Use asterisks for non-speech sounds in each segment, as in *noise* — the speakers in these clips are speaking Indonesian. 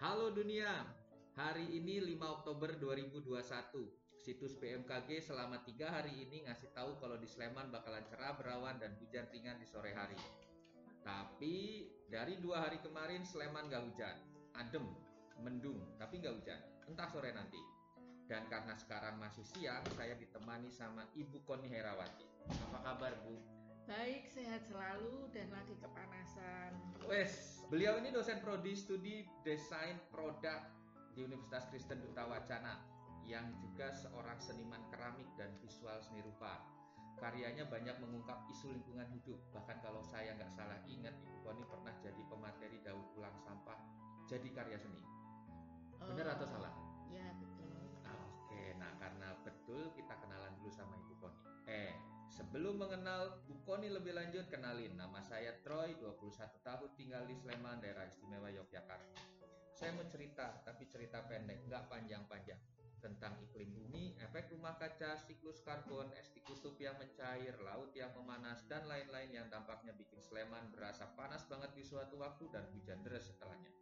Halo dunia, hari ini 5 Oktober 2021. Situs BMKG selama tiga hari ini ngasih tahu kalau di Sleman bakalan cerah berawan dan hujan ringan di sore hari. Tapi dari dua hari kemarin Sleman nggak hujan, adem, mendung, tapi nggak hujan. Entah sore nanti. Dan karena sekarang masih siang, saya ditemani sama Ibu Koni Herawati. Apa kabar Bu? Baik, sehat selalu dan lagi kepanasan. Wes, beliau ini dosen prodi studi desain produk di Universitas Kristen Duta Wacana yang juga seorang seniman keramik dan visual seni rupa. Karyanya banyak mengungkap isu lingkungan hidup. Bahkan kalau saya nggak salah ingat, Ibu Koni pernah jadi pemateri daur ulang sampah jadi karya seni. Benar atau salah? Ya, betul. Oke, nah karena betul kita kenalan dulu sama Ibu Koni. Eh, sebelum mengenal Bu Koni lebih lanjut, kenalin nama saya Troy, 21 tahun tinggal di Sleman, daerah istimewa Yogyakarta. Saya mau cerita, tapi cerita pendek, nggak panjang-panjang. Tentang iklim bumi, efek rumah kaca, siklus karbon, es di kutub yang mencair, laut yang memanas, dan lain-lain yang dampaknya bikin Sleman berasa panas banget di suatu waktu dan hujan deras setelahnya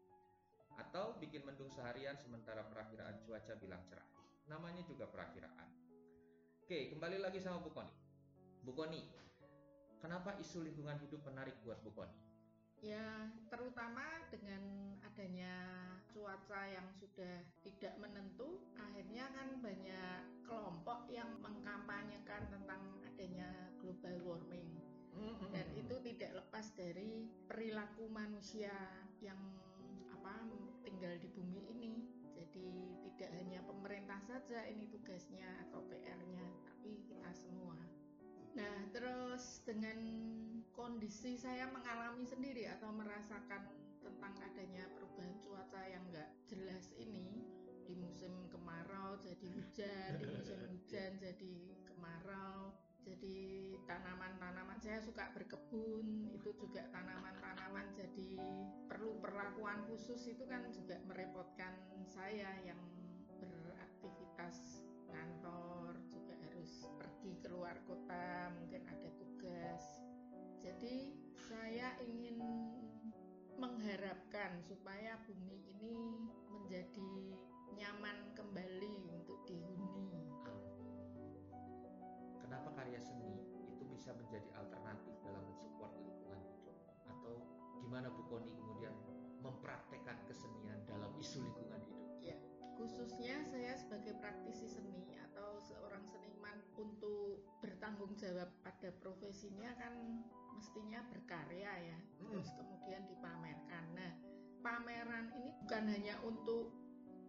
atau bikin mendung seharian sementara perakiraan cuaca bilang cerah. Namanya juga perakiraan. Oke, kembali lagi sama Bu Koni. Bu Koni, kenapa isu lingkungan hidup menarik buat Bu Koni? Ya, terutama dengan adanya cuaca yang sudah tidak menentu, akhirnya kan banyak kelompok yang mengkampanyekan tentang adanya global warming. Dan itu tidak lepas dari perilaku manusia yang apa tinggal di bumi ini. Jadi tidak hanya pemerintah saja ini tugasnya atau PR-nya, terus dengan kondisi saya mengalami sendiri atau merasakan tentang adanya perubahan cuaca yang nggak jelas ini di musim kemarau jadi hujan, di musim *laughs* hujan jadi kemarau, jadi tanaman-tanaman saya suka berkebun itu juga tanaman-tanaman jadi perlu perlakuan khusus itu kan juga merepotkan saya yang beraktivitas kantor juga harus pergi keluar kota mungkin ada tugas jadi saya ingin mengharapkan supaya bumi ini menjadi nyaman kembali untuk dihuni. Kenapa karya seni itu bisa menjadi alternatif dalam mensupport lingkungan hidup? Atau gimana Bu Koni kemudian mempraktekkan kesenian dalam isu lingkungan hidup? Ya khususnya saya sebagai praktisi seni atau seorang seniman untuk bertanggung jawab pada profesinya kan mestinya berkarya ya hmm. terus kemudian dipamerkan. Nah pameran ini bukan hanya untuk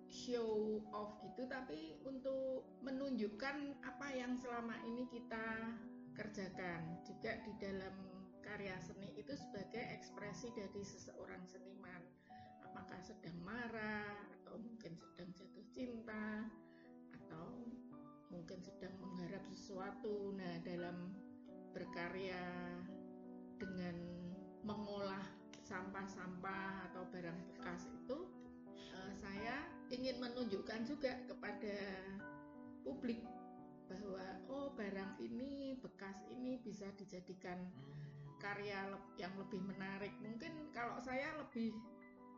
show off gitu tapi untuk menunjukkan apa yang selama ini kita kerjakan. Juga di dalam karya seni itu sebagai ekspresi dari seseorang seniman mungkin sedang mengharap sesuatu nah dalam berkarya dengan mengolah sampah-sampah atau barang bekas itu uh, saya ingin menunjukkan juga kepada publik bahwa oh barang ini bekas ini bisa dijadikan karya yang lebih menarik. Mungkin kalau saya lebih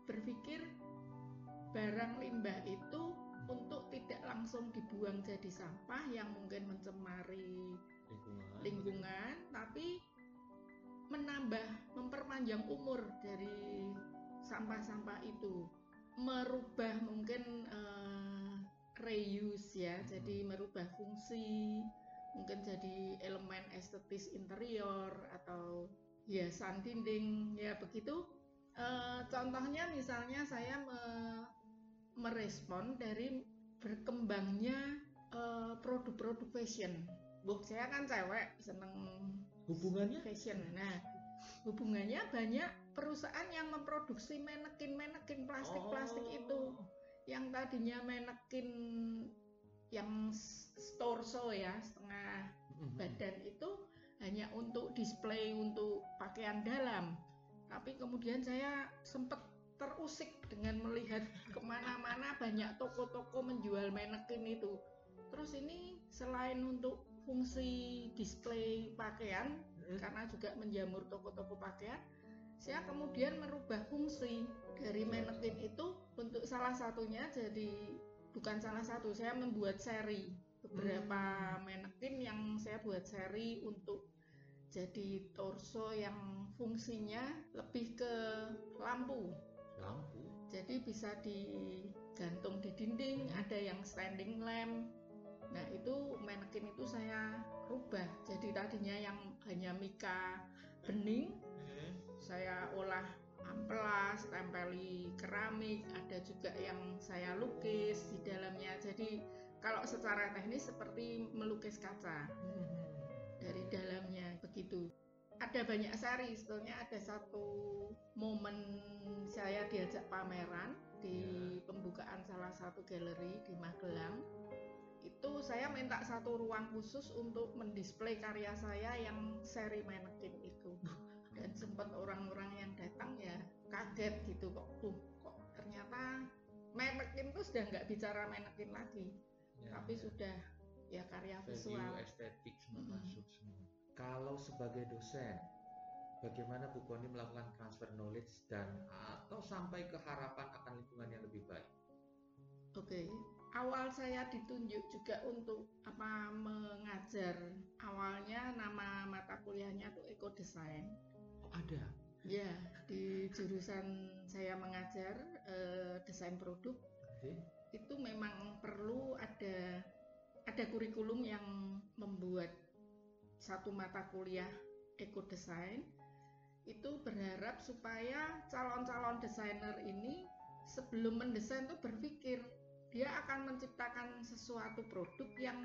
berpikir barang limbah itu untuk tidak langsung dibuang jadi sampah yang mungkin mencemari lingkungan, lingkungan tapi menambah memperpanjang umur dari sampah-sampah itu merubah mungkin uh, reuse ya, hmm. jadi merubah fungsi, mungkin jadi elemen estetis interior atau hiasan dinding ya begitu. Uh, contohnya misalnya saya me merespon dari berkembangnya eh, produk-produk fashion. Bu, saya kan cewek seneng hubungannya fashion. Nah, hubungannya banyak perusahaan yang memproduksi manekin-manekin plastik-plastik oh. itu yang tadinya manekin yang torso ya setengah mm-hmm. badan itu hanya untuk display untuk pakaian dalam tapi kemudian saya sempat terusik dengan melihat ke mana-mana banyak toko-toko menjual manekin itu terus ini selain untuk fungsi display pakaian hmm. karena juga menjamur toko-toko pakaian saya kemudian merubah fungsi dari manekin itu untuk salah satunya jadi bukan salah satu saya membuat seri beberapa hmm. manekin yang saya buat seri untuk jadi torso yang fungsinya lebih ke lampu lampu jadi bisa digantung di dinding ada yang standing lamp nah itu manekin itu saya rubah jadi tadinya yang hanya mika bening hmm. saya olah amplas, tempeli keramik, ada juga yang saya lukis di dalamnya. Jadi kalau secara teknis seperti melukis kaca dari dalamnya begitu. Ada banyak seri, sebetulnya ada satu momen saya diajak pameran di ya. pembukaan salah satu galeri di Magelang. Itu saya minta satu ruang khusus untuk mendisplay karya saya yang seri manekin itu *laughs* dan sempat orang-orang yang datang ya kaget gitu kok tuh kok ternyata manekin tuh sudah nggak bicara manekin lagi ya, tapi ya. sudah ya karya visual estetik semua hmm. masuk semua kalau sebagai dosen bagaimana Bu Koni melakukan transfer knowledge dan atau sampai ke harapan akan lingkungan yang lebih baik? Oke okay. awal saya ditunjuk juga untuk apa mengajar. Awalnya nama mata kuliahnya tuh eco design ada? Ya di jurusan saya mengajar uh, desain produk. Okay. itu memang perlu ada ada kurikulum yang membuat satu mata kuliah eco design itu berharap supaya calon-calon desainer ini sebelum mendesain tuh berpikir dia akan menciptakan sesuatu produk yang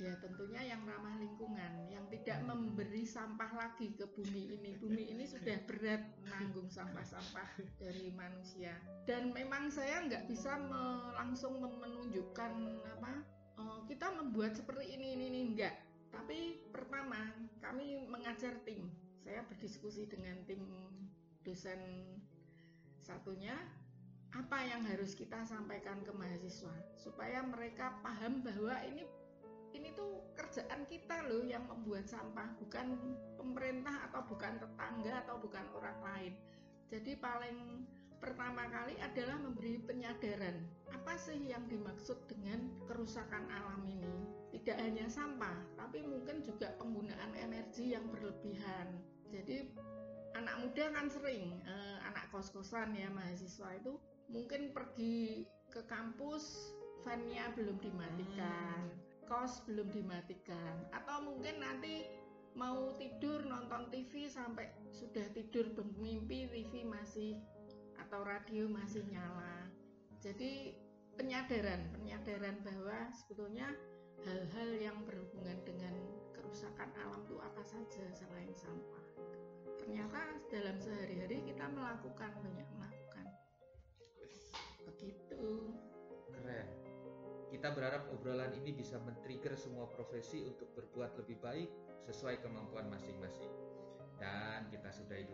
ya tentunya yang ramah lingkungan, yang tidak memberi sampah lagi ke bumi ini. Bumi ini sudah berat menanggung sampah-sampah dari manusia. Dan memang saya nggak bisa me langsung menunjukkan apa oh, kita membuat seperti ini ini ini enggak. Tapi pertama kami mengajar tim. Saya berdiskusi dengan tim dosen satunya apa yang harus kita sampaikan ke mahasiswa supaya mereka paham bahwa ini ini tuh kerjaan kita loh yang membuat sampah bukan pemerintah atau bukan tetangga atau bukan orang lain. Jadi paling pertama kali adalah memberi penyadaran apa sih yang dimaksud dengan kerusakan alam ini? Tidak hanya sampah tapi mungkin juga penggunaan energi yang berlebihan jadi anak muda kan sering eh, anak kos-kosan ya mahasiswa itu mungkin pergi ke kampus fannya belum dimatikan hmm. kos belum dimatikan atau mungkin nanti mau tidur nonton TV sampai sudah tidur bermimpi TV masih atau radio masih nyala jadi penyadaran penyadaran bahwa sebetulnya hal-hal yang berhubungan dengan kerusakan alam itu apa saja selain sampah. Ternyata dalam sehari-hari kita melakukan banyak begitu. Keren. Kita berharap obrolan ini bisa men-trigger semua profesi untuk berbuat lebih baik sesuai kemampuan masing-masing. Dan kita sudahi